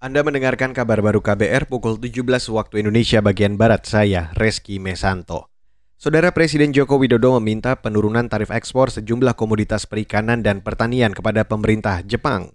Anda mendengarkan kabar baru KBR pukul 17 waktu Indonesia bagian Barat. Saya, Reski Mesanto. Saudara Presiden Joko Widodo meminta penurunan tarif ekspor sejumlah komoditas perikanan dan pertanian kepada pemerintah Jepang.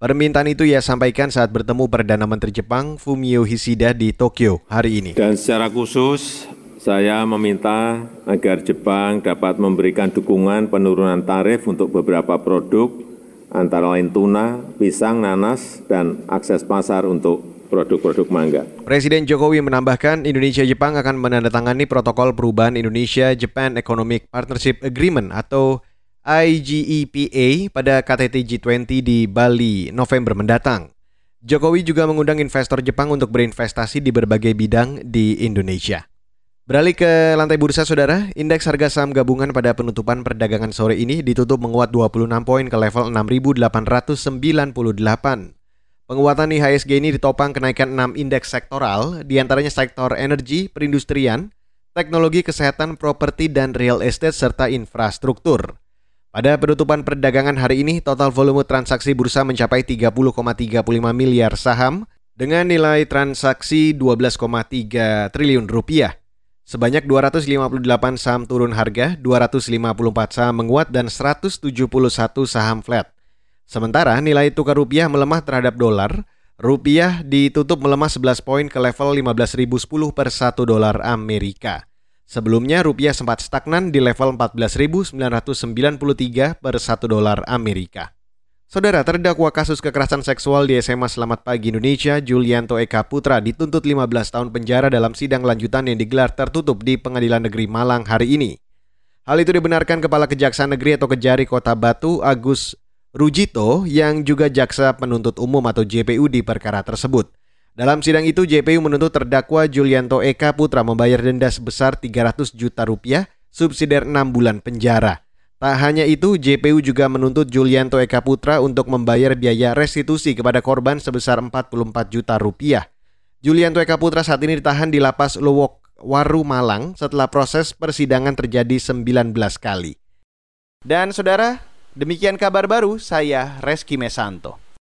Permintaan itu ia sampaikan saat bertemu Perdana Menteri Jepang Fumio Kishida di Tokyo hari ini. Dan secara khusus, saya meminta agar Jepang dapat memberikan dukungan penurunan tarif untuk beberapa produk antara lain tuna, pisang, nanas, dan akses pasar untuk produk-produk mangga. Presiden Jokowi menambahkan Indonesia-Jepang akan menandatangani protokol perubahan Indonesia-Japan Economic Partnership Agreement atau IGEPA pada KTT G20 di Bali November mendatang. Jokowi juga mengundang investor Jepang untuk berinvestasi di berbagai bidang di Indonesia. Beralih ke lantai bursa saudara, indeks harga saham gabungan pada penutupan perdagangan sore ini ditutup menguat 26 poin ke level 6.898. Penguatan IHSG ini ditopang kenaikan 6 indeks sektoral, di antaranya sektor energi, perindustrian, teknologi kesehatan, properti, dan real estate, serta infrastruktur. Pada penutupan perdagangan hari ini, total volume transaksi bursa mencapai 30,35 miliar saham dengan nilai transaksi 12,3 triliun rupiah. Sebanyak 258 saham turun harga, 254 saham menguat, dan 171 saham flat. Sementara nilai tukar rupiah melemah terhadap dolar, rupiah ditutup melemah 11 poin ke level 15.010 per 1 dolar Amerika. Sebelumnya rupiah sempat stagnan di level 14.993 per 1 dolar Amerika. Saudara terdakwa kasus kekerasan seksual di SMA Selamat Pagi Indonesia, Julianto Eka Putra dituntut 15 tahun penjara dalam sidang lanjutan yang digelar tertutup di Pengadilan Negeri Malang hari ini. Hal itu dibenarkan Kepala Kejaksaan Negeri atau Kejari Kota Batu, Agus Rujito, yang juga jaksa penuntut umum atau JPU di perkara tersebut. Dalam sidang itu, JPU menuntut terdakwa Julianto Eka Putra membayar denda sebesar 300 juta rupiah, subsidiar 6 bulan penjara. Tak hanya itu, JPU juga menuntut Julianto Eka Putra untuk membayar biaya restitusi kepada korban sebesar 44 juta rupiah. Julianto Eka Putra saat ini ditahan di lapas Lowok Waru Malang setelah proses persidangan terjadi 19 kali. Dan saudara, demikian kabar baru saya Reski Mesanto.